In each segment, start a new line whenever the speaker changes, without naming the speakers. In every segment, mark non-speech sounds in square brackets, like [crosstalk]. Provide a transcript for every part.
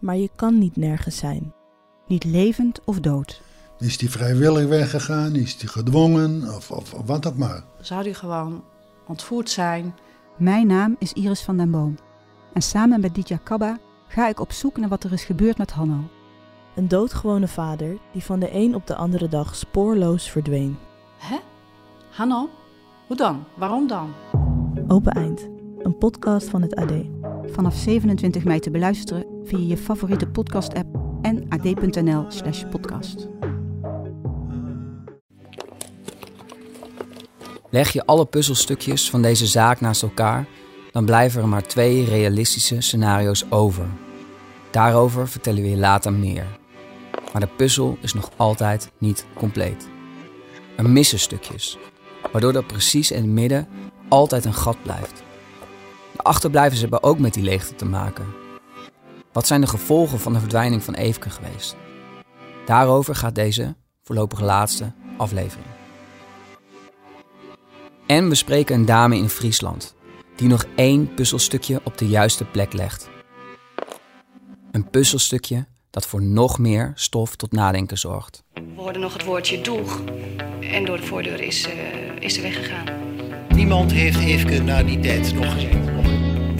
Maar je kan niet nergens zijn. Niet levend of dood.
Is die vrijwillig weggegaan? Is die gedwongen? Of, of, of wat ook maar.
Zou die gewoon ontvoerd zijn?
Mijn naam is Iris van den Boom. En samen met Ditya Kabba ga ik op zoek naar wat er is gebeurd met Hanno.
Een doodgewone vader die van de een op de andere dag spoorloos verdween.
Hè? Hanno? Hoe dan? Waarom dan?
Open Eind, een podcast van het AD.
Vanaf 27 mei te beluisteren via je favoriete podcast-app en ad.nl/slash podcast.
Leg je alle puzzelstukjes van deze zaak naast elkaar, dan blijven er maar twee realistische scenario's over. Daarover vertellen we je later meer. Maar de puzzel is nog altijd niet compleet. Er missen stukjes, waardoor er precies in het midden altijd een gat blijft. De achterblijvers hebben ook met die leegte te maken. Wat zijn de gevolgen van de verdwijning van Eefke geweest? Daarover gaat deze voorlopig laatste aflevering. En we spreken een dame in Friesland die nog één puzzelstukje op de juiste plek legt. Een puzzelstukje dat voor nog meer stof tot nadenken zorgt.
We hoorden nog het woordje doeg. En door de voordeur is, uh, is ze weggegaan.
Niemand heeft Eefke na die tijd nog gezien.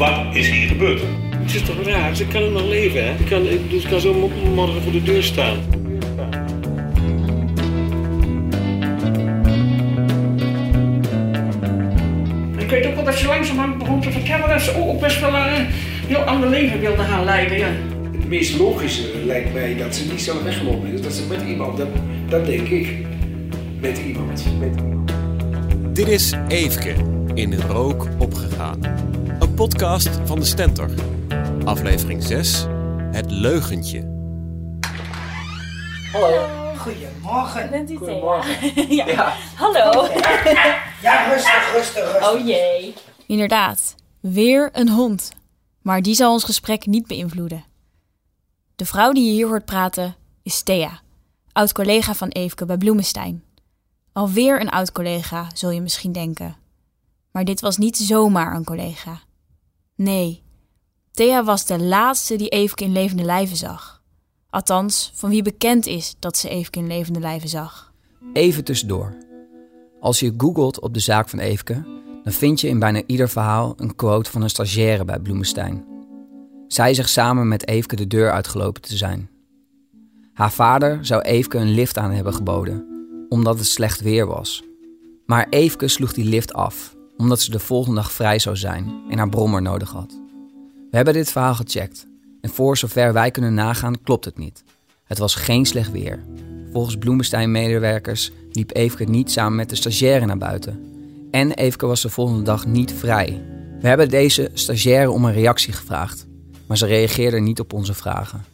Wat is hier gebeurd?
Het is toch raar? Ze kan nog leven, hè? Ik kan, dus kan zo morgen voor de deur staan.
Ik weet ook wel dat ze langzamerhand begon te vertellen dat ze ook best wel een heel ander leven wilde gaan leiden. Ja.
Het meest logische lijkt mij dat ze niet zelf weggelopen is. Dat ze met iemand, dat, dat denk ik. Met iemand. Met iemand.
Dit is Eefke, in rook opgegaan. Podcast van de Stentor. Aflevering 6, Het Leugentje.
Hallo.
Goedemorgen.
Bent u
Goedemorgen. [laughs]
ja. ja. Hallo.
Ja, rustig, rustig, rustig.
Oh jee.
Inderdaad, weer een hond. Maar die zal ons gesprek niet beïnvloeden. De vrouw die je hier hoort praten is Thea, oud-collega van Eefke bij Bloemenstein. Alweer een oud-collega, zul je misschien denken. Maar dit was niet zomaar een collega. Nee, Thea was de laatste die Eefke in levende lijven zag. Althans, van wie bekend is dat ze Eefke in levende lijven zag.
Even tussendoor. Als je googelt op de zaak van Eefke, dan vind je in bijna ieder verhaal een quote van een stagiaire bij Bloemenstein. Zij zegt samen met Eefke de deur uitgelopen te zijn. Haar vader zou Eefke een lift aan hebben geboden, omdat het slecht weer was. Maar Eefke sloeg die lift af, omdat ze de volgende dag vrij zou zijn en haar brommer nodig had. We hebben dit verhaal gecheckt en voor zover wij kunnen nagaan klopt het niet. Het was geen slecht weer. Volgens Bloemenstein-medewerkers liep Eefke niet samen met de stagiaire naar buiten. En Eefke was de volgende dag niet vrij. We hebben deze stagiaire om een reactie gevraagd, maar ze reageerde niet op onze vragen.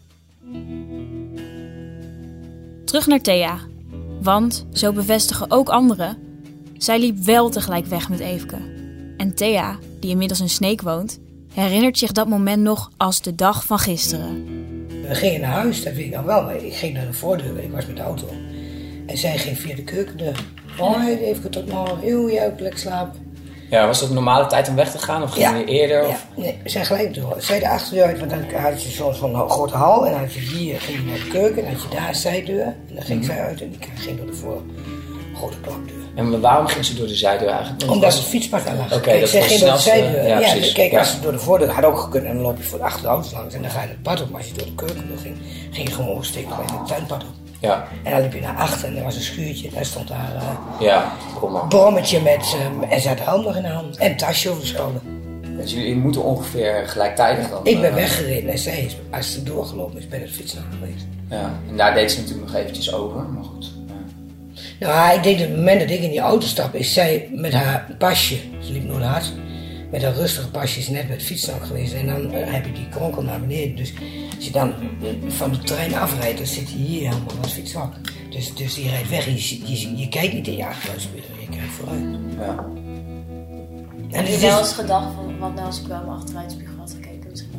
Terug naar Thea. Want, zo bevestigen ook anderen, zij liep wel tegelijk weg met Eefke. En Thea, die inmiddels in Sneek woont, herinnert zich dat moment nog als de dag van gisteren.
We gingen naar huis, dat weet ik nog wel. Maar ik ging naar de voordeur, ik was met de auto. En zij ging via de keukendeur. Oh, even tot morgen, heel juichelijk slapen.
Ja, was het normale tijd om weg te gaan of ging
Ja.
je eerder?
Ja,
Of?
nee, we zijn gelijk door. Zij de achterdeur uit, want dan had je zo'n zo'n grote hal. En dan had je hier, ging je naar de keuken. En dan had je daar een zijdeur. En dan ging
Mhm.
zij uit en die ging door de voor grote klapdeur.
En waarom ging ze door de zijdeur eigenlijk?
Omdat het fietspad daar lag.
Oké,
Kijk,
dat was de snelste-
zijdeur.
ja,
Ja,
precies.
kijk,
Ja.
als ze door de voordeur had ook gekund. En dan loop je voor de achter de auto's langs. En dan ga je het pad op. Maar als je door de keukendeur ging, ging je gewoon steken bij het tuinpad op.
Ja,
En dan liep je naar achter en er was een schuurtje. En daar stond daar eh,
ja,
een brommetje met... eh, en ze had hand nog in de hand. En een tasje over de schouder.
Dus jullie moeten ongeveer gelijktijdig dan...
Ik ben
eh,
weggereden en zij is, als ze doorgelopen is, ben ik de fiets naar geweest.
Ja, en daar deed ze natuurlijk nog eventjes over, maar goed.
Nou, ik denk dat het moment dat ik in die auto stap, is zij met haar pasje, ze liep nooit hard, met een rustige pasjes net met fietsen geweest. En dan eh, heb je die kronkel naar beneden. Dus als je dan eh, van de trein afrijdt, dan zit je hier helemaal als fietsvak. Dus, dus die rijdt weg en je, je, je kijkt niet in je achteruitspiegel, je kijkt vooruit.
Ja.
En
Heb je wel
is-
eens gedacht van, wat nou als ik wel mijn achteruitspiegel had gekeken? Misschien.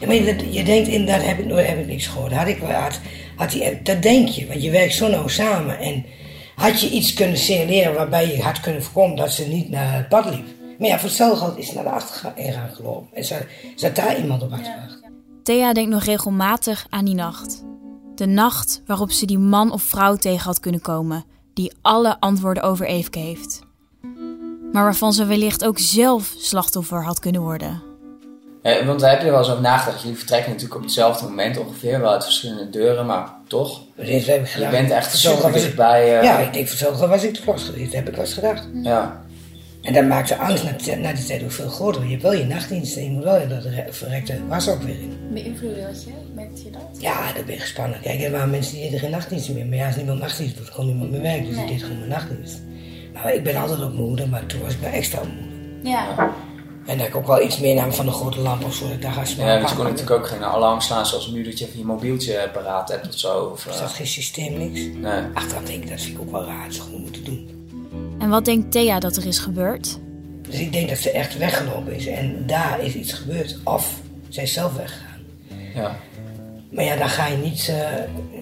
Ja, maar je, je denkt inderdaad, heb ik nooit heb ik niks gehoord. Had ik wel, had, had die, dat denk je, want je werkt zo nauw samen. En had je iets kunnen signaleren waarbij je had kunnen voorkomen dat ze niet naar het pad liep. Maar ja, voor hetzelfde is ze naar de achtergaan gelopen. En zat, zat daar iemand op achterwacht.
Thea denkt nog regelmatig aan die nacht. De nacht waarop ze die man of vrouw tegen had kunnen komen, die alle antwoorden over Eefke heeft. Maar waarvan ze wellicht ook zelf slachtoffer had kunnen worden.
Eh, want daar heb je er wel eens over nagedacht. Jullie vertrekken natuurlijk op hetzelfde moment ongeveer, wel uit verschillende deuren, maar toch.
Dit heb ik
Je bent echt super
ik-
dichtbij. eh,
Ja, ik denk hetzelfde was ik te klas geweest. Dat heb ik wel eens gedacht.
ja.
En dat maakt de angst na, na die tijd ook veel groter. Je hebt wel je nachtdienst en je moet wel in dat re- verrekte was ook weer in.
Beïnvloedde dat je? Merkte je dat?
Ja, dat ben je gespannen. Kijk, er waren mensen die deden geen nachtdienst meer. Maar ja, als niemand nachtdienst doet, gewoon niemand meer werkt. Dus
Nee.
ik deed gewoon mijn nachtdienst. Maar ik ben altijd op moeder, maar toen was ik wel extra op moeder.
Ja.
En dat ik ook wel iets meenam van de grote lamp of zo. Dat ik daar ga
Ja,
smalen.
want je kon natuurlijk ook geen alarm slaan zoals nu dat je even je mobieltje paraat hebt of zo. Of,
Er
eh,
staat geen systeem, niks.
nee.
Achteraf denk ik, dat vind ik ook wel raar. Dat ze gewoon moeten doen.
En wat denkt Thea dat er is gebeurd?
Dus ik denk dat ze echt weggelopen is. En daar is iets gebeurd. Of zij is zelf weggegaan.
Ja.
Maar ja, dan ga je niet. eh,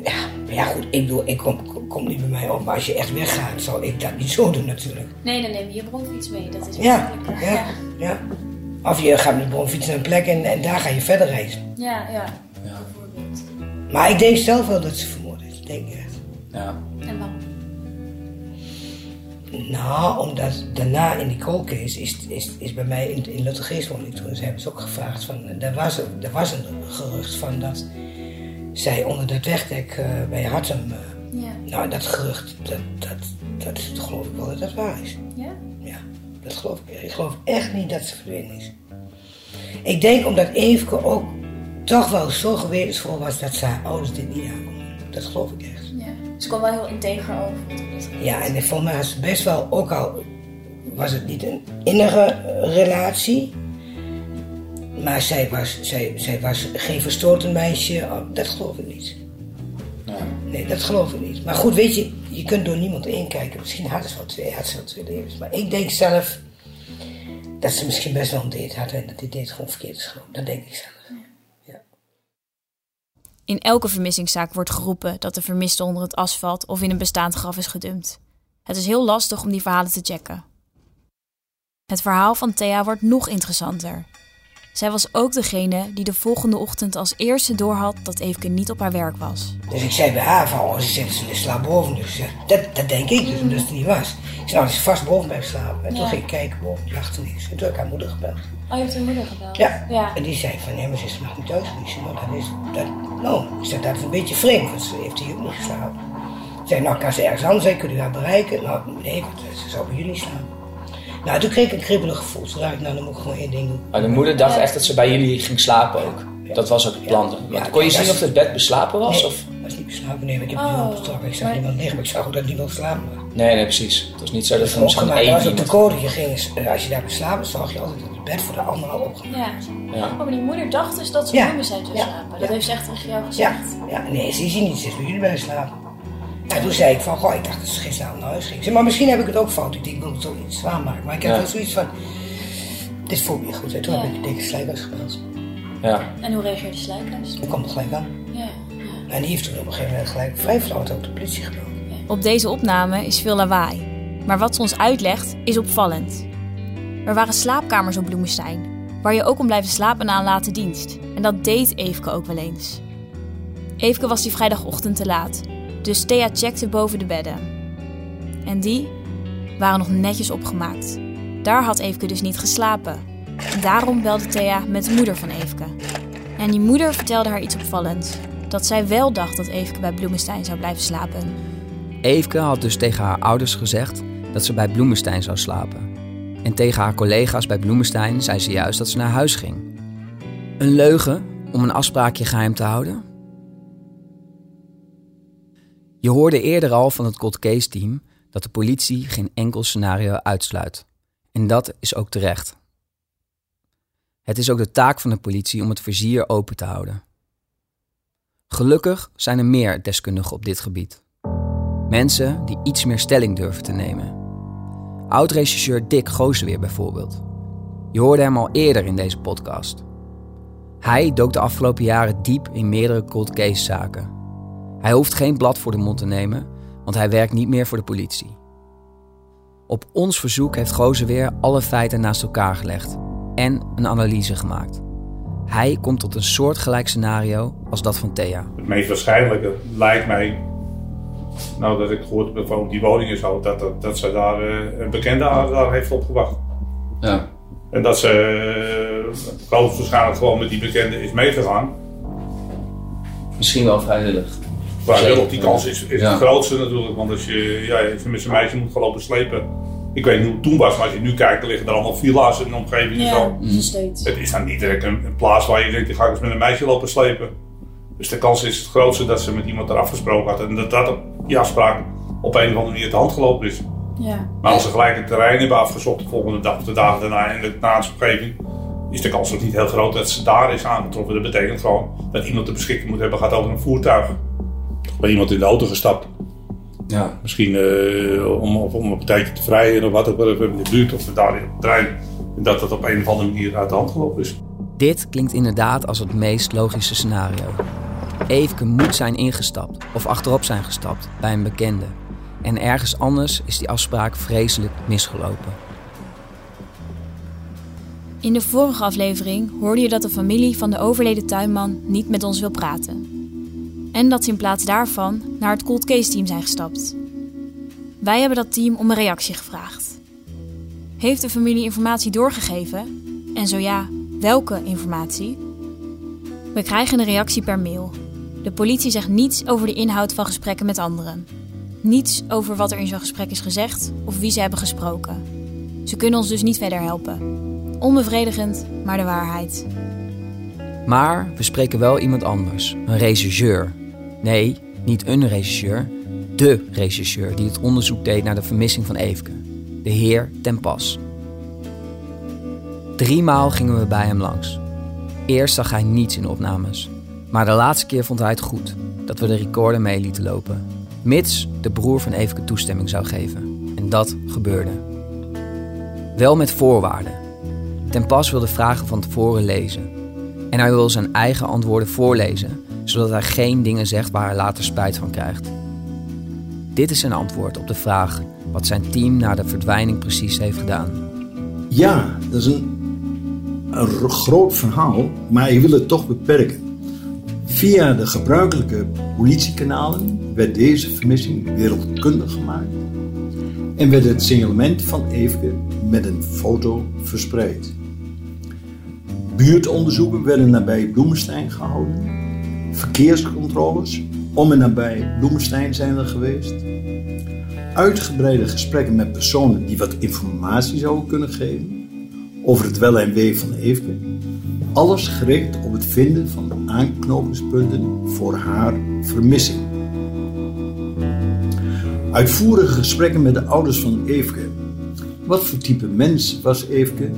ja, maar ja, goed, ik bedoel, ik kom, kom niet bij mij op. Maar als je echt weggaat, zou ik dat niet zo doen natuurlijk.
Nee, dan neem je je bronfiets mee. Dat is
Ja, ja, ja. Of je gaat met de bronfiets naar een plek en, en daar ga je verder reizen.
Ja, ja. Bijvoorbeeld.
Maar ik denk zelf wel dat ze vermoord is. Denk ik echt.
Ja.
En waarom?
Nou, omdat daarna in die cold case is, is, is bij mij in, in Luttergeest woonde ik toen. Ze hebben ze ook gevraagd van, er was, er was een gerucht van dat zij onder dat wegdek eh, bij Hartem... eh,
Ja.
Nou, dat gerucht, dat, dat, dat, dat geloof ik wel dat dat waar is.
Ja?
Ja, dat geloof ik. Ik geloof echt niet dat ze verdwenen is. Ik denk omdat Eefke ook toch wel zo gewetensvol was dat ze haar ouders dit niet aankonden. Dat geloof ik echt.
Ja. Ze kwam wel heel integer over. er is.
Ja, en volgens mij was het best wel, ook al was het niet een innige relatie, maar zij was, zij, zij was geen verstoten meisje, Oh, dat geloof ik niet. Nee, dat geloof ik niet. Maar goed, weet je, je kunt door niemand inkijken. Misschien had ze wel twee, had ze wel twee levens. Maar ik denk zelf dat ze misschien best wel een date had en dat die date gewoon verkeerd is gelopen. Dat denk ik zelf.
In elke vermissingszaak wordt geroepen dat de vermiste onder het asfalt of in een bestaand graf is gedumpt. Het is heel lastig om die verhalen te checken. Het verhaal van Thea wordt nog interessanter. Zij was ook degene die de volgende ochtend als eerste doorhad dat Eefke niet op haar werk was.
Dus ik zei bij haar van, oh, ze zit ze slaap boven. Dus eh, dat, dat denk ik dus, omdat het niet was. Ik zei, nou, ze is vast boven blijven slapen. En toen ging ik kijken boven, die lag er niks. En toen heb ik haar moeder gebeld.
Oh, je hebt haar moeder gebeld?
Ja.
ja.
En die zei van, nee, maar ze is niet thuis. Ik zei, nou, dat is, dat, nou, ik zei, dat is een beetje vreemd, want ze heeft hier ook niet geslapen. Ik zei, nou, kan ze ergens anders zijn, kunnen u haar bereiken? Nou, nee, want ze zou bij jullie slapen. Nou, toen kreeg ik een kribbelig gevoel. Toen dacht ik, nou, dan moet ik gewoon één ding doen.
Maar de moeder dacht echt dat ze bij jullie ging slapen ook. Dat was ook het plan. Want kon je
ja,
zien of het bed beslapen was?
Nee,
Of?
was niet beslapen, nee, want ik heb
Oh,
niemand betrokken. Ik zag
maar-
niemand liggen, maar ik zag ook dat niemand slapen was.
Nee, nee, precies. Het was niet zo dat er misschien één
was op de code. Je ging, eh, als je daar beslapen zag je altijd dat het bed voor de ander al opgemaakt.
Ja.
Ja.
Oh, maar die moeder dacht dus dat ze
Ja.
bij me zijn zou
Ja.
slapen. Dat
Ja.
heeft ze echt tegen jou
Ja,
gezegd.
ja, nee, ze is hier niet. Ze is bij jullie bij slapen. Ja, toen zei ik van, goh, ik dacht dat ze gisteravond naar huis ging. Ik zei, maar misschien heb ik het ook fout. Ik denk, ik wil het toch iets zwaar maken. Maar ik heb
Ja.
wel zoiets van, dit voelt me goed. En toen
Ja.
heb ik de dikke slijkhuis gebeld.
Ja.
En hoe reageerde Slijkhuis?
Toen kwam het gelijk aan.
Ja.
En die heeft toen op een gegeven moment gelijk vrij flauw ook de politie gebeld.
Op deze opname is veel lawaai. Maar wat ze ons uitlegt is opvallend. Er waren slaapkamers op Bloemenstein, waar je ook kon blijven slapen na een late dienst. En dat deed Eefke ook wel eens. Eefke was die vrijdagochtend te laat, dus Thea checkte boven de bedden. En die waren nog netjes opgemaakt. Daar had Eefke dus niet geslapen. En daarom belde Thea met de moeder van Eefke. En die moeder vertelde haar iets opvallends. Dat zij wel dacht dat Eefke bij Bloemenstein zou blijven slapen.
Eefke had dus tegen haar ouders gezegd dat ze bij Bloemenstein zou slapen. En tegen haar collega's bij Bloemenstein zei ze juist dat ze naar huis ging. Een leugen om een afspraakje geheim te houden? Je hoorde eerder al van het cold case team dat de politie geen enkel scenario uitsluit. En dat is ook terecht. Het is ook de taak van de politie om het vizier open te houden. Gelukkig zijn er meer deskundigen op dit gebied. Mensen die iets meer stelling durven te nemen. Oud-regisseur Dick Gooseweer bijvoorbeeld. Je hoorde hem al eerder in deze podcast. Hij dook de afgelopen jaren diep in meerdere cold case zaken. Hij hoeft geen blad voor de mond te nemen, want hij werkt niet meer voor de politie. Op ons verzoek heeft Gooseweer alle feiten naast elkaar gelegd en een analyse gemaakt. Hij komt tot een soortgelijk scenario als dat van Thea.
Het meest waarschijnlijke lijkt mij, nou dat ik gehoord heb van die woning en zo, dat, dat, dat ze daar eh, een bekende daar, daar heeft opgewacht.
Ja.
En dat ze uh, waarschijnlijk gewoon met die bekende is meegegaan.
Misschien wel vrijwillig.
Vrijwillig, die kans is, is het grootste natuurlijk. Want als je, ja, als je met zijn meisje moet gaan lopen slepen. Ik weet niet hoe het toen was, maar als je nu kijkt, liggen er allemaal villa's in de omgeving.
Ja,
en zo.
nog steeds.
Het is dan niet direct een, een plaats waar je denkt, die ga ik eens met een meisje lopen slepen. Dus de kans is het grootste dat ze met iemand er afgesproken had. En dat dat op die afspraak op een of andere manier te hand gelopen is.
Ja.
Maar als ze gelijk het terrein hebben afgezocht de volgende dag of de dagen daarna in de omgeving, is de kans ook niet heel groot dat ze daar is aangetroffen. Dat betekent gewoon dat iemand de beschikking moet hebben gaat over een voertuig. Bij iemand in de auto gestapt.
Ja.
Misschien uh, om, om een partijtje te vrijen of wat ook wel even in de buurt of daar in het trein. En dat dat op een of andere manier uit de hand gelopen is.
Dit klinkt inderdaad als het meest logische scenario. Eefke moet zijn ingestapt of achterop zijn gestapt bij een bekende. En ergens anders is die afspraak vreselijk misgelopen.
In de vorige aflevering hoorde je dat de familie van de overleden tuinman niet met ons wil praten. En dat ze in plaats daarvan naar het cold case team zijn gestapt. Wij hebben dat team om een reactie gevraagd. Heeft de familie informatie doorgegeven? En zo ja, welke informatie? We krijgen een reactie per mail. De politie zegt niets over de inhoud van gesprekken met anderen. Niets over wat er in zo'n gesprek is gezegd of wie ze hebben gesproken. Ze kunnen ons dus niet verder helpen. Onbevredigend, maar de waarheid.
Maar we spreken wel iemand anders, een rechercheur. Nee, niet een rechercheur, de rechercheur die het onderzoek deed naar de vermissing van Eefke, de heer Ten Pas. Driemaal gingen we bij hem langs. Eerst zag hij niets in opnames, maar de laatste keer vond hij het goed dat we de recorder mee lieten lopen, mits de broer van Eefke toestemming zou geven. En dat gebeurde. Wel met voorwaarden. Ten Pas wilde vragen van tevoren lezen. En hij wil zijn eigen antwoorden voorlezen, zodat hij geen dingen zegt waar hij later spijt van krijgt. Dit is zijn antwoord op de vraag wat zijn team na de verdwijning precies heeft gedaan.
Ja, dat is een, een groot verhaal, maar je wil het toch beperken. Via de gebruikelijke politiekanalen werd deze vermissing wereldkundig gemaakt en werd het signalement van Eefke met een foto verspreid. Buurtonderzoeken werden nabij Bloemenstein gehouden. Verkeerscontroles om en nabij Bloemenstein zijn er geweest. Uitgebreide gesprekken met personen die wat informatie zouden kunnen geven over het wel en wee van Eefke. Alles gericht op het vinden van aanknopingspunten voor haar vermissing. Uitvoerige gesprekken met de ouders van Eefke. Wat voor type mens was Eefke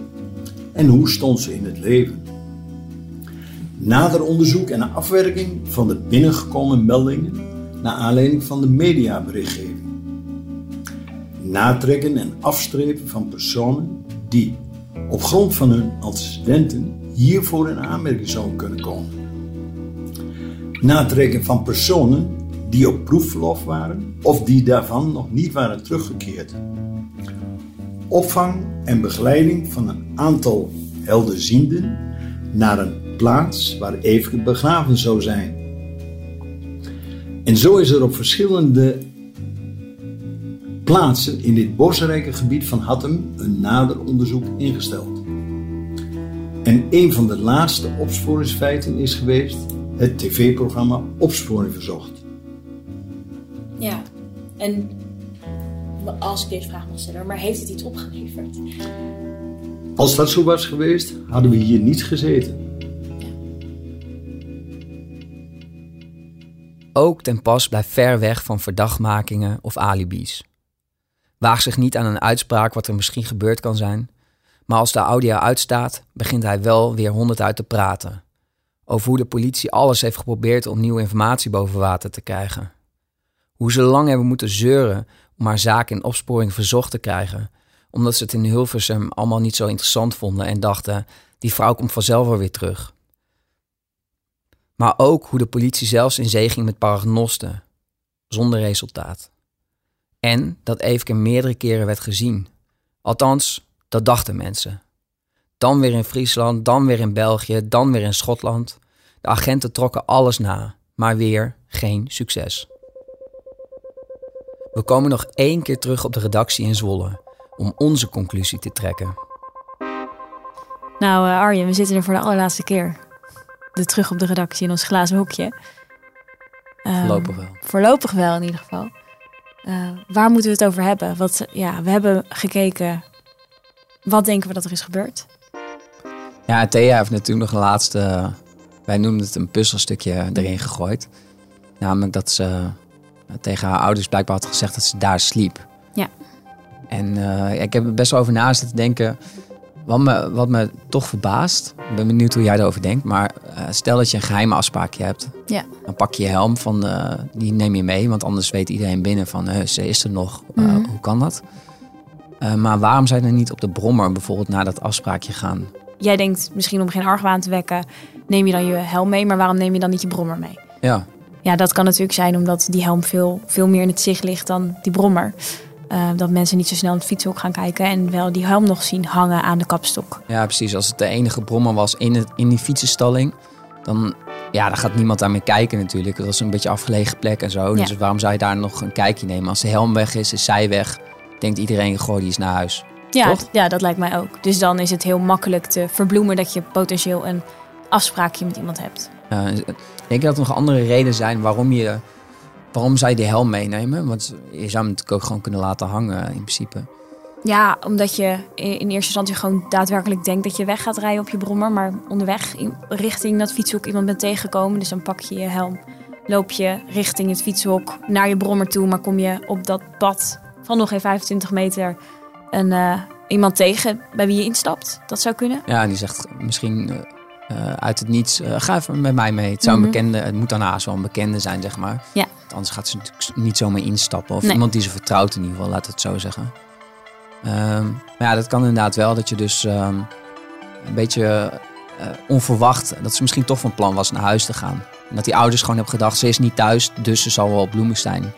en hoe stond ze in het leven? Nader onderzoek en afwerking van de binnengekomen meldingen naar aanleiding van de mediaberichtgeving. Natrekken en afstrepen van personen die op grond van hun antecedenten hiervoor in aanmerking zouden kunnen komen. Natrekken van personen die op proefverlof waren of die daarvan nog niet waren teruggekeerd. Opvang en begeleiding van een aantal helderzienden naar een plaats waar Eefke begraven zou zijn. En zo is er op verschillende plaatsen in dit bosrijke gebied van Hattem een nader onderzoek ingesteld. En een van de laatste opsporingsfeiten is geweest het tv-programma Opsporing Verzocht.
Ja, en als ik deze vraag mag stellen, maar heeft het iets opgeleverd?
Als dat zo was geweest, hadden we hier niet gezeten.
Ook ten pas blijft ver weg van verdachtmakingen of alibis. Waag zich niet aan een uitspraak wat er misschien gebeurd kan zijn, Maar als de audio uitstaat, begint hij wel weer honderd uit te praten. Over hoe de politie alles heeft geprobeerd om nieuwe informatie boven water te krijgen. Hoe ze lang hebben moeten zeuren om haar zaak in opsporing verzocht te krijgen. Omdat ze het in Hilversum allemaal niet zo interessant vonden en dachten, die vrouw komt vanzelf wel weer terug. Maar ook hoe de politie zelfs in zee ging met paragnosten, zonder resultaat. En dat Eefke meerdere keren werd gezien. Althans, dat dachten mensen. Dan weer in Friesland, dan weer in België, dan weer in Schotland. De agenten trokken alles na, maar weer geen succes. We komen nog één keer terug op de redactie in Zwolle om onze conclusie te trekken.
Nou, uh, Arjen, we zitten er voor de allerlaatste keer. De terug op de redactie in ons glazen hokje. Um,
voorlopig wel.
Voorlopig wel, in ieder geval. Uh, waar moeten we het over hebben? Wat, ja, we hebben gekeken. Wat denken we dat er is gebeurd?
Ja, Thea heeft natuurlijk nog een laatste. Wij noemen het een puzzelstukje erin gegooid. Namelijk dat ze tegen haar ouders blijkbaar had gezegd dat ze daar sliep.
Ja.
En uh, ik heb er best wel over na zitten denken. Wat me, wat me toch verbaast, ik ben benieuwd hoe jij erover denkt, maar uh, stel dat je een geheime afspraakje hebt.
Ja.
Dan pak je je helm, van, uh, die neem je mee, want anders weet iedereen binnen van ze is er nog. Mm -hmm. Hoe kan dat? maar waarom je dan niet op de brommer bijvoorbeeld naar dat afspraakje gaan?
Jij denkt misschien om geen argwaan te wekken, neem je dan je helm mee, maar waarom neem je dan niet je brommer mee?
Ja.
Ja, dat kan natuurlijk zijn omdat die helm veel, veel meer in het zicht ligt dan die brommer. Uh, dat mensen niet zo snel in het fietshok gaan kijken en wel die helm nog zien hangen aan de kapstok.
Ja, precies. Als het de enige brommer was in, het, in die fietsenstalling, dan, ja, dan gaat niemand daarmee kijken natuurlijk. Dat is een beetje afgelegen plek en zo.
Ja.
Dus waarom zou je daar nog een kijkje nemen? Als de helm weg is, is zij weg. Denkt iedereen, goh, die is naar huis.
Ja,
Toch?
ja, dat lijkt mij ook. Dus dan is het heel makkelijk te verbloemen dat je potentieel een afspraakje met iemand hebt.
Uh, denk je dat er nog andere redenen zijn waarom je waarom zou je die helm meenemen? Want je zou hem natuurlijk ook gewoon kunnen laten hangen in principe.
Ja, omdat je in eerste instantie gewoon daadwerkelijk denkt dat je weg gaat rijden op je brommer. Maar onderweg in, richting dat fietshok iemand bent tegengekomen. Dus dan pak je je helm, loop je richting het fietshok naar je brommer toe. Maar kom je op dat pad van nog geen 25 meter een, uh, iemand tegen bij wie je instapt. Dat zou kunnen.
Ja, en die zegt misschien uh, uit het niets, uh, ga even met mij mee. Het, zou
Mhm.
een bekende, het moet daarnaast wel een bekende zijn, zeg maar.
Ja.
Anders gaat ze natuurlijk niet zomaar instappen. Of
Nee.
iemand die ze vertrouwt in ieder geval, laat het zo zeggen. Ehm, maar ja, dat kan inderdaad wel. Dat je dus ehm, een beetje eh, onverwacht, dat ze misschien toch van plan was naar huis te gaan. En dat die ouders gewoon hebben gedacht, ze is niet thuis, dus ze zal wel op Bloemenstein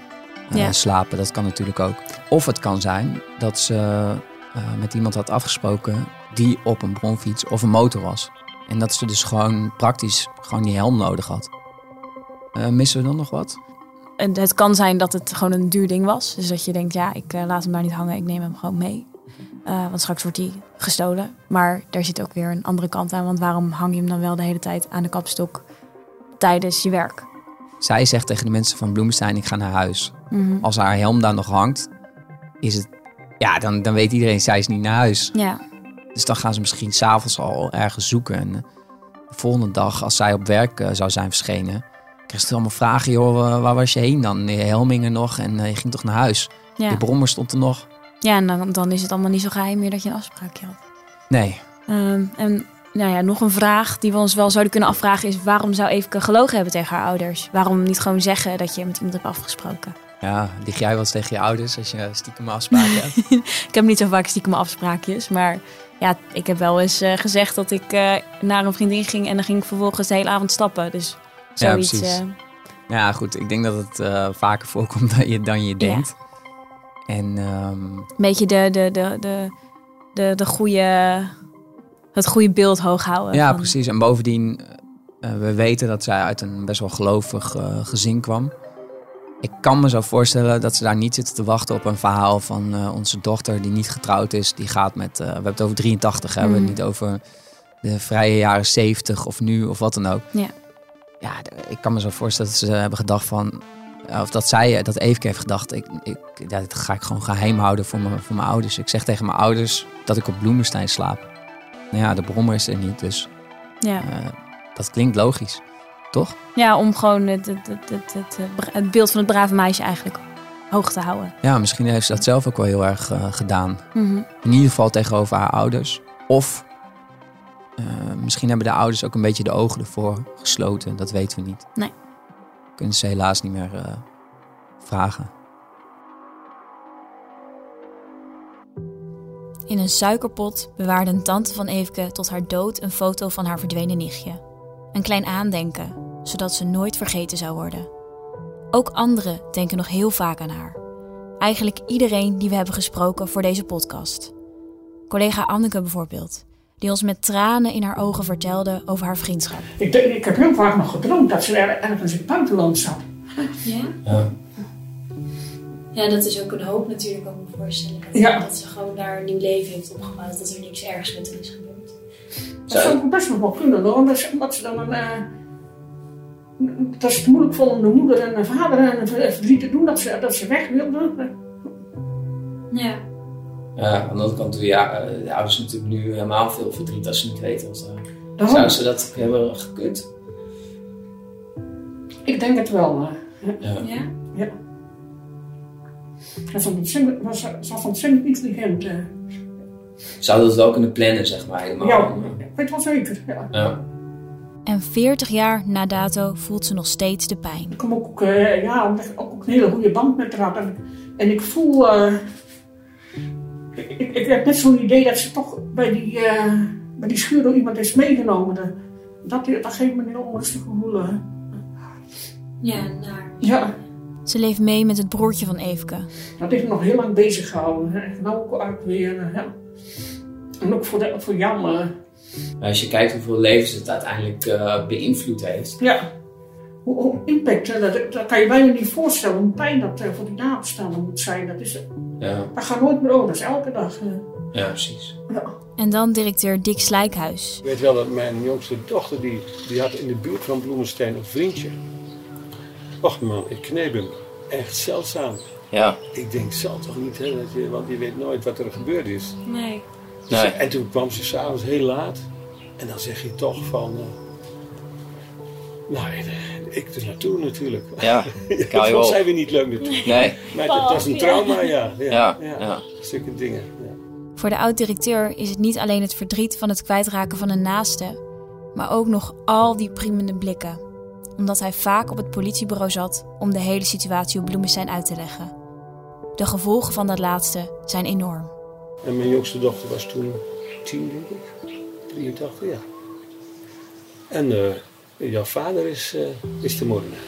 eh,
Ja.
slapen. Dat kan natuurlijk ook. Of het kan zijn dat ze eh, met iemand had afgesproken die op een bronfiets of een motor was. En dat ze dus gewoon praktisch gewoon die helm nodig had. Missen we dan nog wat?
En het kan zijn dat het gewoon een duur ding was. Dus dat je denkt, ja, ik eh, laat hem daar niet hangen, ik neem hem gewoon mee. Eh, want straks wordt hij gestolen. Maar daar zit ook weer een andere kant aan. Want waarom hang je hem dan wel de hele tijd aan de kapstok tijdens je werk?
Zij zegt tegen de mensen van Bloemenstein, ik ga naar huis.
Mhm.
Als haar helm daar nog hangt, is het... Ja, dan, dan weet iedereen, zij is niet naar huis.
Ja,
Dus dan gaan ze misschien s'avonds al ergens zoeken. En de volgende dag, als zij op werk eh, zou zijn verschenen... kreeg ze allemaal vragen, joh, waar was je heen dan? Je helm hing er nog en eh, je ging toch naar huis?
Ja.
Je brommer stond er nog?
ja en dan, dan is het allemaal niet zo geheim meer dat je een afspraakje had.
Nee.
Ehm, en nou ja, nog een vraag die we ons wel zouden kunnen afvragen is... waarom zou Eveke gelogen hebben tegen haar ouders? Waarom niet gewoon zeggen dat je met iemand hebt afgesproken?
Ja, lig jij wel eens tegen je ouders als je stiekem afspraken hebt? [laughs]
ik heb niet zo vaak stiekem afspraakjes, maar ja, ik heb wel eens eh, gezegd dat ik eh, naar een vriendin ging en dan ging ik vervolgens de hele avond stappen. Dus
Ja, precies.
eh,
Ja, goed. Ik denk dat het eh, vaker voorkomt dan je, dan je denkt. En
een beetje de, de, de, de, de, de goede, het goede beeld hoog houden.
ja,
van-
precies. En bovendien, eh, we weten dat zij uit een best wel gelovig gezin kwam. Ik kan me zo voorstellen dat ze daar niet zitten te wachten op een verhaal van onze dochter die niet getrouwd is. Die gaat met, we hebben het over 83, hè? we hebben het niet over de vrije jaren 70 of nu of wat dan ook.
Ja.
Ja, ik kan me zo voorstellen dat ze hebben gedacht van, eh, of dat zij, dat Eveke heeft gedacht, ik, ik, ja, dit ga ik gewoon geheim houden voor mijn, voor mijn ouders. Ik zeg tegen mijn ouders dat ik op Bloemenstein slaap. Nou ja, de brommer is er niet, dus
Ja.
eh, dat klinkt logisch, toch?
ja, om gewoon het, het, het, het, het, het beeld van het brave meisje eigenlijk hoog te houden.
Ja, misschien heeft ze dat zelf ook wel heel erg eh, gedaan.
Mhm.
In ieder geval tegenover haar ouders. Of eh, misschien hebben de ouders ook een beetje de ogen ervoor gesloten. Dat weten we niet.
Nee.
Kunnen ze helaas niet meer eh, vragen.
In een suikerpot bewaarde een tante van Eveke tot haar dood een foto van haar verdwenen nichtje. Een klein aandenken, zodat ze nooit vergeten zou worden. Ook anderen denken nog heel vaak aan haar. Eigenlijk iedereen die we hebben gesproken voor deze podcast. Collega Anneke bijvoorbeeld, die ons met tranen in haar ogen vertelde over haar vriendschap.
Ik, denk- ik heb heel vaak nog gedroomd dat ze er ergens in het buitenland zat.
Ja?
Ja.
Ja, dat is ook een hoop natuurlijk, kan ik me voorstellen. Dat,
Ja.
dat ze gewoon daar een nieuw leven heeft opgebouwd, dat er niks ergs met haar is gebeurd.
Dat zou ik best nog wel kunnen hoor, omdat ze, omdat ze dan een... eh, dat ze het moeilijk om de moeder en de vader en de verdriet te doen, dat ze, dat ze weg wilden.
Ja.
Ja, aan de andere kant doen ja, eh, de ouders natuurlijk nu helemaal veel verdriet als ze niet weten wat ze...
Daarom.
Zouden ze dat hebben gekund?
Ik denk het wel. eh.
Ja.
Ja?
Ja. Ze was ontzettend, was, intelligent. eh.
Zouden dat wel kunnen plannen, zeg maar, helemaal?
Ja, ik weet wel zeker. Ja.
Ja.
En 40 jaar na dato voelt ze nog steeds de pijn.
Ik kom ook, eh, ja, ik ook een hele goede band met haar. En, en ik voel... eh, ik, heb net zo'n idee dat ze toch bij die, eh, bij die schuur door iemand is meegenomen. Dat, dat, dat geeft me een heel onrustig gevoel. eh.
Ja, naar.
Ja,
Ze leeft mee met het broertje van Eveke.
dat heeft me nog heel lang bezig gehouden. hè. Nou ook uit weer. ja. En ook voor, de, voor Jan. eh,
Als je kijkt hoeveel levens het uiteindelijk eh, beïnvloed heeft.
Ja, hoe, hoe impact, hè, dat, dat kan je bijna niet voorstellen. Hoe pijn dat eh, voor die nabestaanden moet zijn. Dat, is,
Ja,
dat gaat nooit meer over, dat is elke dag. eh.
ja precies.
ja.
En dan directeur Dick Slijkhuis.
Ik weet wel dat mijn jongste dochter, die, die had in de buurt van Bloemenstein een vriendje. Och man, ik kneep hem. Echt zeldzaam.
Ja.
Ik denk, zal toch niet, hè, dat je, want je weet nooit wat er gebeurd is.
Nee.
Dus-
Nee.
En toen kwam ze s'avonds heel laat. En dan zeg je toch van... eh, nou, eh, ik er naartoe natuurlijk.
Ja, [laughs]
dat
kan je wel.
zijn we niet leuk natuurlijk.
Nee. [laughs]
Maar dat, is een trauma, ja. Ja,
Ja,
ja.
ja.
Stukken dingen. Ja.
Voor de oud-directeur is het niet alleen het verdriet van het kwijtraken van een naaste, maar ook nog al die priemende blikken. Omdat hij vaak op het politiebureau zat om de hele situatie op Bloemenstein uit te leggen. De gevolgen van dat laatste zijn enorm.
En mijn jongste dochter was toen tien, denk ik. 83, ja. En eh, jouw vader is, eh, is de moordenaar.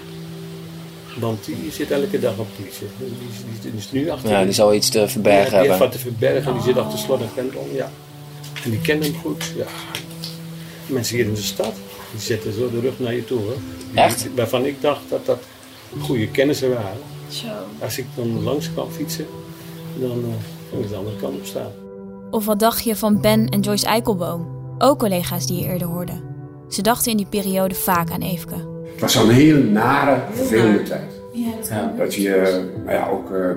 Want die zit elke dag op politie. Die, is- die is nu achter.
Ja, die zal iets te verbergen
ja, die heeft
hebben.
wat te verbergen. Die zit achter slot en grendel, ja. En die kennen hem goed, ja. Mensen hier in de stad, die zetten zo de rug naar je toe, hoor. Die-
Echt?
Waarvan ik dacht dat dat goede kennissen waren.
Zo.
Als ik dan langs kwam fietsen, dan uh, ging ik de andere kant op staan.
Of wat dacht je van Ben en Joyce Eikelboom? Ook collega's die je eerder hoorde. Ze dachten in die periode vaak aan Eveke.
Het was zo'n hele nare, vervelende tijd.
Ja, dat
Ja.
Dat je, eh, nou ja, ook, eh,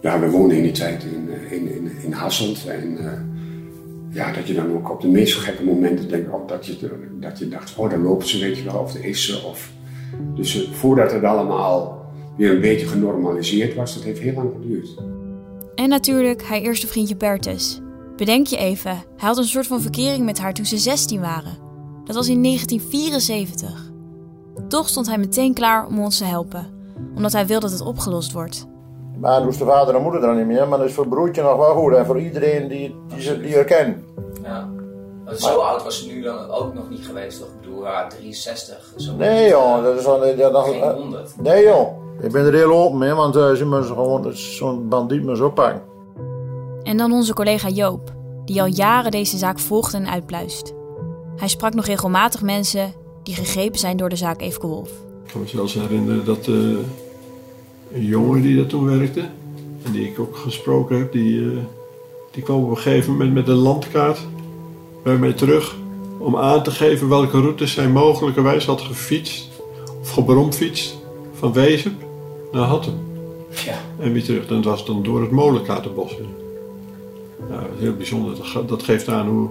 ja, we woonden in die tijd in, eh, in, in, in Hasselt. En ja, dat je dan ook op de meest gekke momenten denkt, oh, dat, je, dat je dacht, oh, daar lopen ze, weet je wel, of daar is ze. Of, dus voordat het allemaal weer een beetje genormaliseerd was, dat heeft heel lang geduurd.
En natuurlijk haar eerste vriendje Bertus. Bedenk je even, hij had een soort van verkering met haar toen ze 16 waren. Dat was in 1974. Toch stond hij meteen klaar om ons te helpen, omdat hij wil dat het opgelost wordt.
Maar dan is de vader en moeder dan niet meer, maar dat is voor het broertje nog wel goed en voor iedereen die, die, ze, die er kent.
Ja. Zo oud was ze nu dan ook nog niet geweest, toch? Ik bedoel, ja, 63. Zo
Nee joh, dat is wel... Ja, dan,
Geen 100.
Nee joh, ik ben er heel open mee, want uh, ze moeten gewoon zo'n bandiet maar zo oppakken.
En dan onze collega Joop, die al jaren deze zaak volgt en uitpluist. Hij sprak nog regelmatig mensen die gegrepen zijn door de zaak Eveke Wolf.
Ik kan me zelfs herinneren dat eh, een jongen die daar toen werkte, en die ik ook gesproken heb, die, eh, die kwam op een gegeven moment met een landkaart bij mij terug om aan te geven welke routes zij mogelijkerwijs had gefietst of gebromfietst van Wezep naar Hattem.
Ja.
En weer terug. Dat was dan door het molenkaartenbos. Is heel bijzonder. Dat geeft aan hoe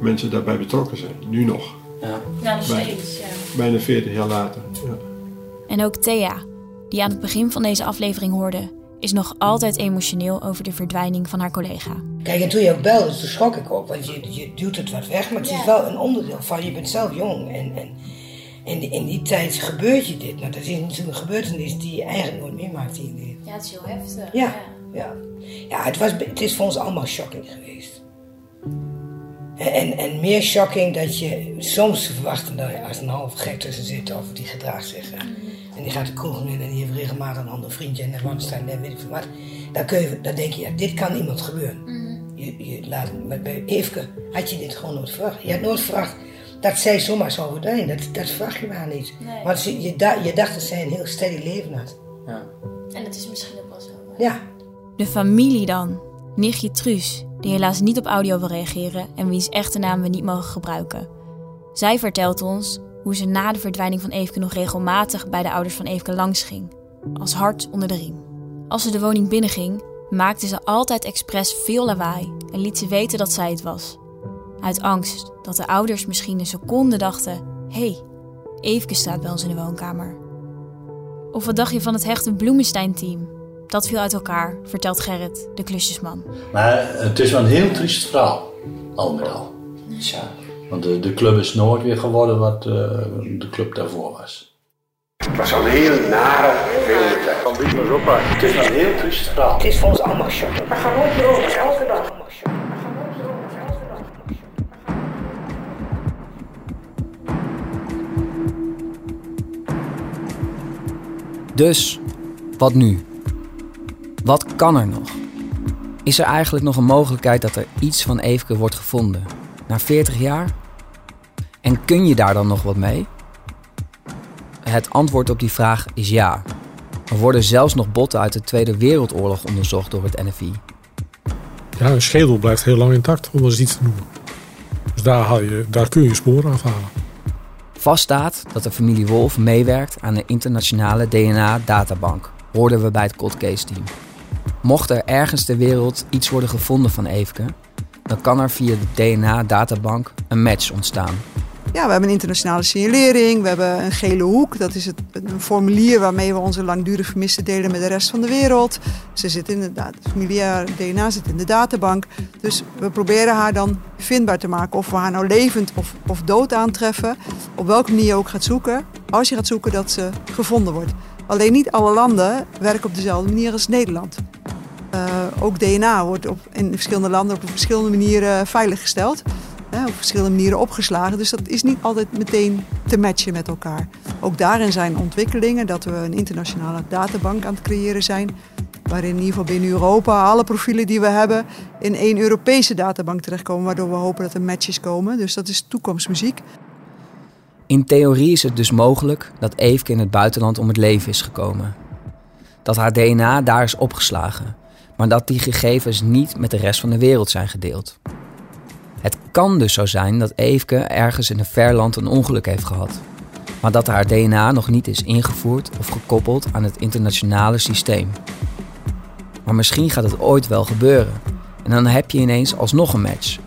mensen daarbij betrokken zijn. Nu nog.
Ja,
Ja, nog steeds, ja.
Bijna 40 jaar later. Ja.
En ook Thea, die aan het begin van deze aflevering hoorde, is nog altijd emotioneel over de verdwijning van haar collega.
Kijk, en toen je ook belde, toen schrok ik ook. Want je, je duwt het wat weg, maar het is wel een onderdeel van. Je bent zelf jong. En, en in, in die tijd gebeurt je dit. Nou, dat is natuurlijk een gebeurtenis die je eigenlijk nooit meemaakt je leven.
Ja, het is heel heftig.
Ja, ja. ja het, was, het is voor ons allemaal shocking geweest. En, en meer shocking dat je soms verwacht dat je als een half gek tussen zit of die gedraagt zich. En die gaat de kroeg in en die heeft regelmatig een ander vriendje en de wand staan en weet ik veel wat. Dan, kun je, dan denk je, ja, dit kan iemand gebeuren. Je, je laat, maar bij Eefke had je dit gewoon nooit verwacht. Je had nooit verwacht dat zij zomaar zou verdwijnen. Dat, dat verwacht je maar niet.
Nee.
Want ze- je, da- je dacht dat zij een heel steady leven had.
En dat is misschien ook wel zo.
Ja.
De familie dan. Nichtje Truus, die helaas niet op audio wil reageren en wiens echte naam we niet mogen gebruiken. Zij vertelt ons hoe ze na de verdwijning van Eefke nog regelmatig bij de ouders van Eefke langs ging. Als hart onder de riem. Als ze de woning binnenging, maakte ze altijd expres veel lawaai en liet ze weten dat zij het was. Uit angst dat de ouders misschien een seconde dachten: hé, hey, Eefke staat bij ons in de woonkamer. Of wat dacht je van het hechte Bloemenstein-team? Dat viel uit elkaar, vertelt Gerrit, de klusjesman.
Maar het is wel een heel triest verhaal, al met al.
Ja.
Want de, de club is nooit weer geworden wat eh, de club daarvoor was.
Het was al een heel nare, vervelende tijd. Van op,
Het is wel een heel triest verhaal.
Het is voor ons allemaal shocking.
We gaan meer over, elke dag.
Dus, wat nu? Wat kan er nog? Is er eigenlijk nog een mogelijkheid dat er iets van Eefke wordt gevonden? Na 40 jaar? En kun je daar dan nog wat mee? Het antwoord op die vraag is ja. Er worden zelfs nog botten uit de Tweede Wereldoorlog onderzocht door het NFI.
Ja, een schedel blijft heel lang intact, om dat eens iets te noemen. Dus daar, haal je, daar kun je sporen afhalen.
Vast staat dat de familie Wolf meewerkt aan de internationale DNA-databank, hoorden we bij het Cold Case team. Mocht er ergens ter wereld iets worden gevonden van Eefke, dan kan er via de DNA-databank een match ontstaan.
Ja, we hebben een internationale signalering, we hebben een gele hoek. Dat is het, een formulier waarmee we onze langdurig vermisten delen met de rest van de wereld. Ze zit in de da- het familiair DNA zit in de databank. Dus we proberen haar dan vindbaar te maken. Of we haar nou levend of, of dood aantreffen. Op welke manier je ook gaat zoeken. Als je gaat zoeken dat ze gevonden wordt. Alleen niet alle landen werken op dezelfde manier als Nederland. Eh, ook DNA wordt op, in verschillende landen op verschillende manieren veiliggesteld. Hè, op verschillende manieren opgeslagen. Dus dat is niet altijd meteen te matchen met elkaar. Ook daarin zijn ontwikkelingen dat we een internationale databank aan het creëren zijn. Waarin in ieder geval binnen Europa alle profielen die we hebben in één Europese databank terechtkomen. Waardoor we hopen dat er matches komen. Dus dat is toekomstmuziek.
In theorie is het dus mogelijk dat Eefke in het buitenland om het leven is gekomen. Dat haar DNA daar is opgeslagen, maar dat die gegevens niet met de rest van de wereld zijn gedeeld. Het kan dus zo zijn dat Eefke ergens in een ver land een ongeluk heeft gehad, maar dat haar DNA nog niet is ingevoerd of gekoppeld aan het internationale systeem. Maar misschien gaat het ooit wel gebeuren en dan heb je ineens alsnog een match.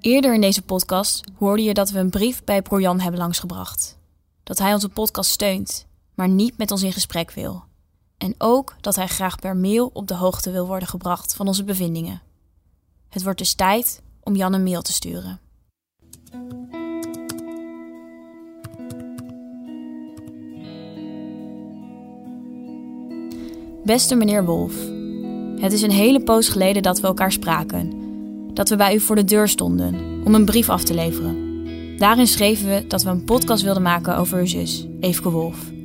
Eerder in deze podcast hoorde je dat we een brief bij Projan hebben langsgebracht. Dat hij onze podcast steunt, maar niet met ons in gesprek wil. En ook dat hij graag per mail op de hoogte wil worden gebracht van onze bevindingen. Het wordt dus tijd om Jan een mail te sturen. Beste meneer Wolf, het is een hele poos geleden dat we elkaar spraken. Dat we bij u voor de deur stonden om een brief af te leveren. Daarin schreven we dat we een podcast wilden maken over uw zus, Eefke Wolf.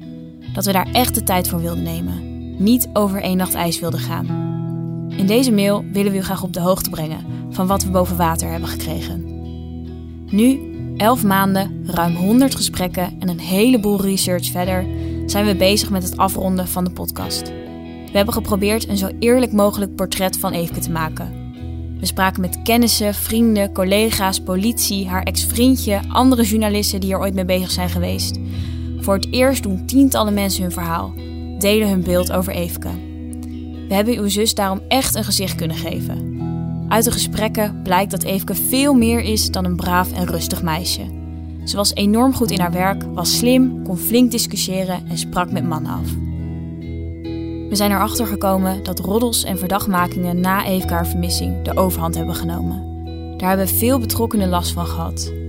Dat we daar echt de tijd voor wilden nemen. Niet over één nacht ijs wilden gaan. In deze mail willen we u graag op de hoogte brengen van wat we boven water hebben gekregen. Nu, elf maanden, ruim 100 gesprekken en een heleboel research verder, zijn we bezig met het afronden van de podcast. We hebben geprobeerd een zo eerlijk mogelijk portret van Eefke te maken. We spraken met kennissen, vrienden, collega's, politie, haar ex-vriendje, andere journalisten die er ooit mee bezig zijn geweest. Voor het eerst doen tientallen mensen hun verhaal, delen hun beeld over Eefke. We hebben uw zus daarom echt een gezicht kunnen geven. Uit de gesprekken blijkt dat Eefke veel meer is dan een braaf en rustig meisje. Ze was enorm goed in haar werk, was slim, kon flink discussiëren en sprak met mannen af. We zijn erachter gekomen dat roddels en verdachtmakingen na Eveke haar vermissing de overhand hebben genomen. Daar hebben veel betrokkenen last van gehad.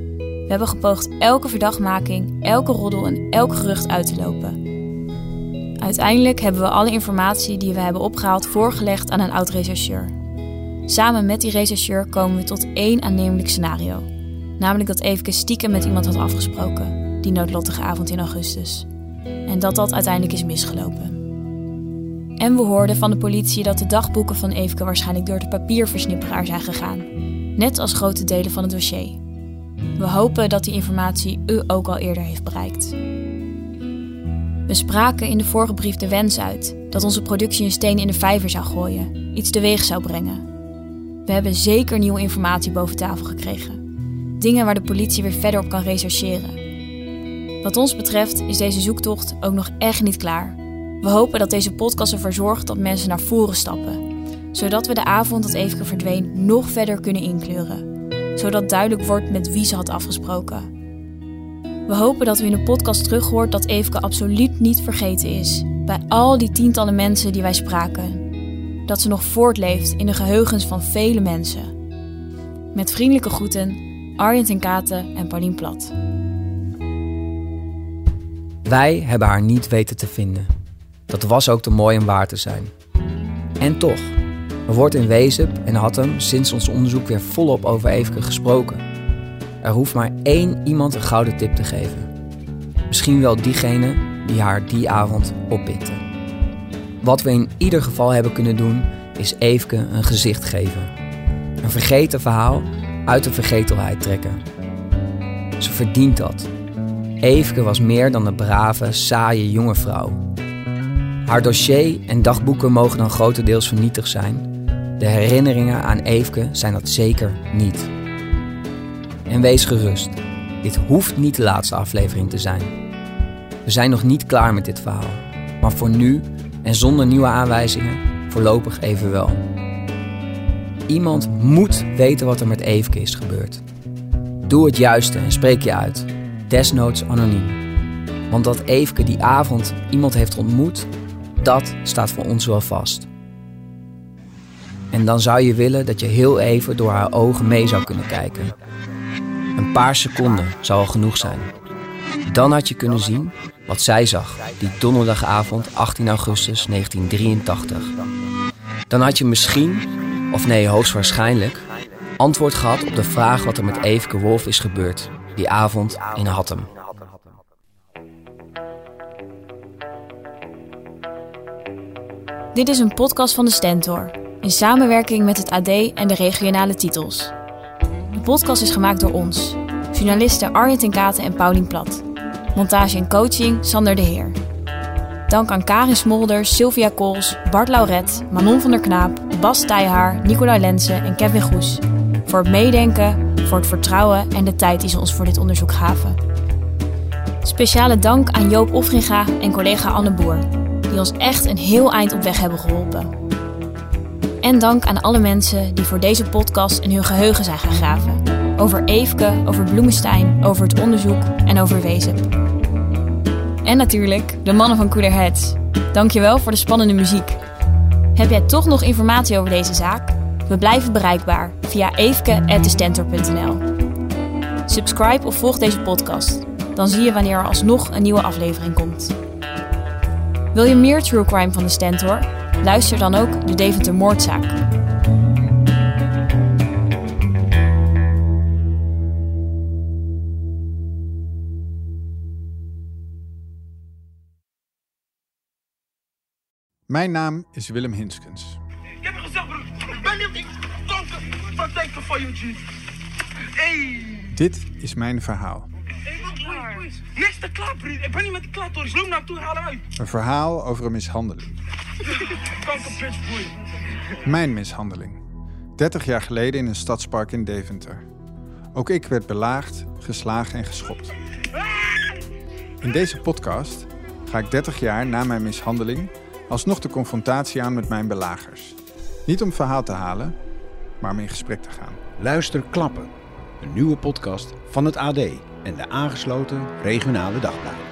We hebben gepoogd elke verdachtmaking, elke roddel en elk gerucht uit te lopen. Uiteindelijk hebben we alle informatie die we hebben opgehaald voorgelegd aan een oud-rechercheur. Samen met die rechercheur komen we tot één aannemelijk scenario. Namelijk dat Eveke stiekem met iemand had afgesproken, die noodlottige avond in augustus. En dat dat uiteindelijk is misgelopen. En we hoorden van de politie dat de dagboeken van Eveke waarschijnlijk door de papierversnipperaar zijn gegaan. Net als grote delen van het dossier. We hopen dat die informatie u ook al eerder heeft bereikt. We spraken in de vorige brief de wens uit dat onze productie een steen in de vijver zou gooien, iets teweeg zou brengen. We hebben zeker nieuwe informatie boven tafel gekregen. Dingen waar de politie weer verder op kan rechercheren. Wat ons betreft is deze zoektocht ook nog echt niet klaar. We hopen dat deze podcast ervoor zorgt dat mensen naar voren stappen, zodat we de avond dat Eveke verdween nog verder kunnen inkleuren, zodat duidelijk wordt met wie ze had afgesproken. We hopen dat u in de podcast terug hoort dat Eveke absoluut niet vergeten is bij al die tientallen mensen die wij spraken. Dat ze nog voortleeft in de geheugens van vele mensen. Met vriendelijke groeten, Arjen ten Katen en Paulien Plat.
Wij hebben haar niet weten te vinden. Dat was ook te mooi om waar te zijn. En toch, er wordt in Wezep en Hattem sinds ons onderzoek weer volop over Eveke gesproken. Er hoeft maar één iemand een gouden tip te geven. Misschien wel diegene die haar die avond oppikte. Wat we in ieder geval hebben kunnen doen, is Eveke een gezicht geven. Een vergeten verhaal uit de vergetelheid trekken. Ze verdient dat. Eveke was meer dan een brave, saaie jonge vrouw. Haar dossier en dagboeken mogen dan grotendeels vernietigd zijn. De herinneringen aan Eveke zijn dat zeker niet. En wees gerust, dit hoeft niet de laatste aflevering te zijn. We zijn nog niet klaar met dit verhaal, maar voor nu en zonder nieuwe aanwijzingen voorlopig even wel. Iemand moet weten wat er met Eveke is gebeurd. Doe het juiste en spreek je uit, desnoods anoniem. Want dat Eveke die avond iemand heeft ontmoet, dat staat voor ons wel vast. En dan zou je willen dat je heel even door haar ogen mee zou kunnen kijken. Een paar seconden zou al genoeg zijn. Dan had je kunnen zien wat zij zag die donderdagavond 18 augustus 1983. Dan had je misschien, of nee hoogstwaarschijnlijk, antwoord gehad op de vraag wat er met Eveke Wolf is gebeurd die avond in Hattem.
Dit is een podcast van de Stentor, in samenwerking met het AD en de regionale titels. De podcast is gemaakt door ons, journalisten Arjen ten Katen en Paulien Plat. Montage en coaching Sander de Heer. Dank aan Karin Smolders, Sylvia Kools, Bart Lauret, Manon van der Knaap, Bas Tijhaar, Nicola Lensen en Kevin Goes. Voor het meedenken, voor het vertrouwen en de tijd die ze ons voor dit onderzoek gaven. Speciale dank aan Joop Offringa en collega Anne Boer, die ons echt een heel eind op weg hebben geholpen. En dank aan alle mensen die voor deze podcast in hun geheugen zijn gaan graven. Over Eefke, over Bloemenstein, over het onderzoek en over Wezep. En natuurlijk de mannen van Cooler Heads. Dankjewel voor de spannende muziek. Heb jij toch nog informatie over deze zaak? We blijven bereikbaar via eefke.destentor.nl Subscribe of volg deze podcast. Dan zie je wanneer er alsnog een nieuwe aflevering komt. Wil je meer true crime van de Stentor? Luister dan ook de Deventer Moordzaak.
Mijn naam is Willem Hinskens.
Ik heb gezegd, broer. Ben niet koken. Wat denk je van je? Hey.
Dit is mijn verhaal.
Niks te klaar, vriend. Ik ben niet met de klaar. Loop naar toe, haal hem uit.
Een verhaal over een mishandeling. Mijn mishandeling. 30 jaar geleden in een stadspark in Deventer. Ook ik werd belaagd, geslagen en geschopt. In deze podcast ga ik 30 jaar na mijn mishandeling alsnog de confrontatie aan met mijn belagers. Niet om verhaal te halen, maar om in gesprek te gaan.
Luister Klappen, een nieuwe podcast van het AD en de aangesloten regionale dagbladen.